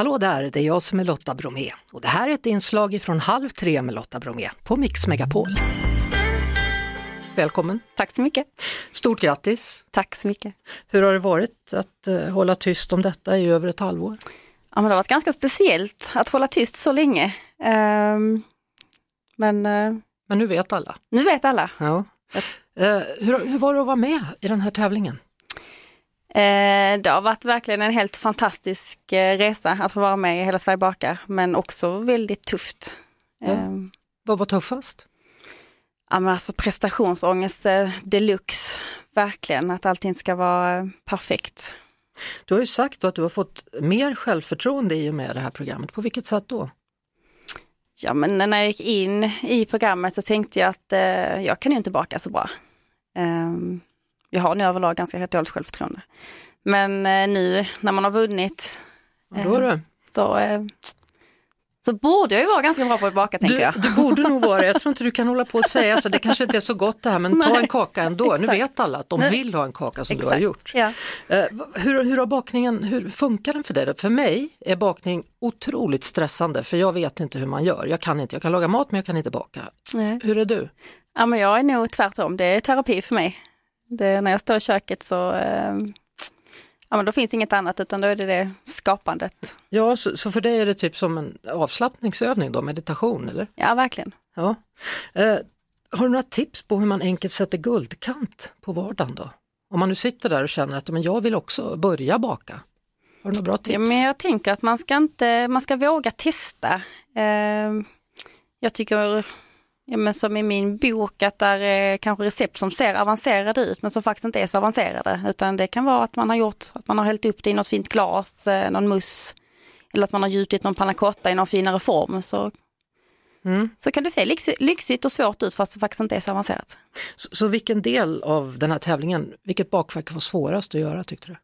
Hallå där, det är jag som är Lotta Bromé och det här är ett inslag från Halv tre med Lotta Bromé på Mix Megapol. Välkommen! Tack så mycket! Stort grattis! Tack så mycket! Hur har det varit att uh, hålla tyst om detta i över ett halvår? Ja, men det har varit ganska speciellt att hålla tyst så länge. Um, men, uh, men nu vet alla? Nu vet alla. Ja. Uh, hur, hur var det att vara med i den här tävlingen? Eh, det har varit verkligen en helt fantastisk eh, resa att få vara med i Hela Sverige bakar, men också väldigt tufft. Ja. Eh, Vad var tuffast? Ja, men alltså prestationsångest deluxe, verkligen, att allting ska vara perfekt. Du har ju sagt att du har fått mer självförtroende i och med det här programmet. På vilket sätt då? Ja, men när jag gick in i programmet så tänkte jag att eh, jag kan ju inte baka så bra. Um, jag har nu överlag ganska dåligt självförtroende. Men eh, nu när man har vunnit eh, så, eh, så borde jag ju vara ganska bra på att baka tänker du, jag. Du borde nog vara Jag tror inte du kan hålla på och säga så. Det kanske inte är så gott det här men ta en kaka ändå. Exakt. Nu vet alla att de Nej. vill ha en kaka som Exakt. du har gjort. Ja. Hur, hur har bakningen, hur funkar den för dig? För mig är bakning otroligt stressande för jag vet inte hur man gör. Jag kan inte, jag kan laga mat men jag kan inte baka. Nej. Hur är du? Ja, men jag är nog tvärtom, det är terapi för mig. Det, när jag står i köket så eh, ja, men då finns inget annat utan då är det det skapandet. Ja, så, så, för dig är det typ som en avslappningsövning då, meditation eller? Ja, verkligen. Ja. Eh, har du några tips på hur man enkelt sätter guldkant på vardagen då? Om man nu sitter där och känner att men jag vill också börja baka. Har du några bra tips? Ja, men jag tänker att man ska, inte, man ska våga testa. Eh, jag tycker ja, men som i min bok, att där är kanske recept som ser avancerade ut men som faktiskt inte är så avancerade. Utan det kan vara att man har gjort, att man har hällt upp det i något fint glas, eh, någon mousse. Eller att man har gjutit någon panna cotta i någon finare form. Så, mm. så kan det se lyx, lyxigt och svårt ut fast det faktiskt inte är så avancerat. Så, så vilken del av den här tävlingen, vilket bakverk var svårast att göra tyckte du?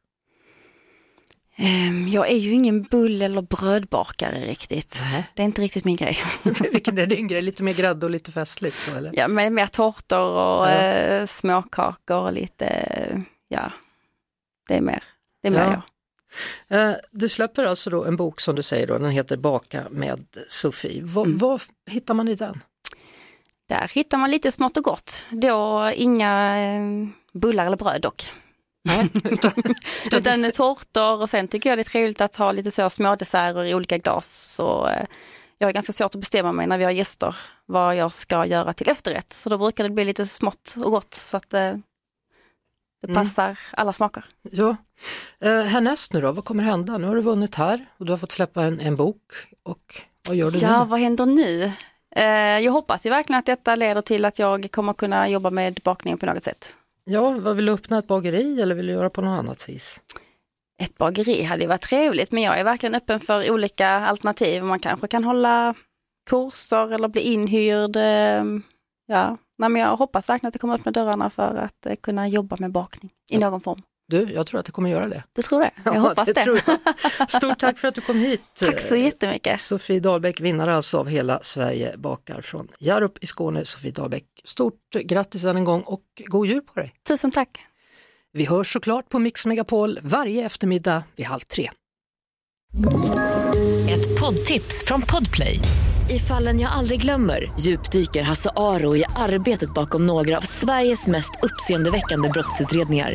Ehm, jag är ju ingen bull eller brödbakare riktigt. Nej. Det är inte riktigt min grej. Vilken är din grej? Lite mer grädde och lite festligt? Så, eller? Ja, men mer tårtor och ja. eh, småkakor och lite, ja, det är mer, det är mer ja. jag. Eh, du släpper alltså då en bok som du säger, då, den heter Baka med Sofie. Mm. Vad hittar man i den? Där hittar man lite smått och gott. Då inga eh, bullar eller bröd dock. Nej, utan tårtor och sen tycker jag det är trevligt att ha lite så små desserter i olika glas. Och, eh, jag har ganska svårt att bestämma mig när vi har gäster vad jag ska göra till efterrätt. Så då brukar det bli lite smått och gott så att eh, det mm. passar mm. alla smaker. Ja. Eh, härnäst nu då, vad kommer hända? Nu har du vunnit här och du har fått släppa en, en bok. Och vad gör du ja, nu? Ja, vad händer nu? Eh, jag hoppas ju verkligen att detta leder till att jag kommer kunna jobba med bakningen på något sätt. Ja, vad vill du öppna ett bageri eller vill du göra på något annat vis? Ett bageri hade ju varit trevligt men jag är verkligen öppen för olika alternativ. Man kanske kan hålla kurser eller bli inhyrd. Ehm, ja, Nej, men jag hoppas verkligen att det kommer öppna dörrarna för att eh, kunna jobba med bakning i någon form. Du, jag tror att det kommer göra det. Du tror det? Jag ja, hoppas det. det. Tror jag. Stort tack för att du kom hit. Tack så jättemycket. Sofie Dahlbäck, vinnare alltså av Hela Sverige bakar från Hjärup i Skåne. Sofie Dahlbäck, stort grattis än en gång och god jul på dig. Tusen tack. Vi hörs såklart på Mix Megapol varje eftermiddag vid halv tre. Ett poddtips från Podplay. I fallen jag aldrig glömmer djupdyker Hasse Aro i arbetet bakom några av Sveriges mest uppseendeväckande brottsutredningar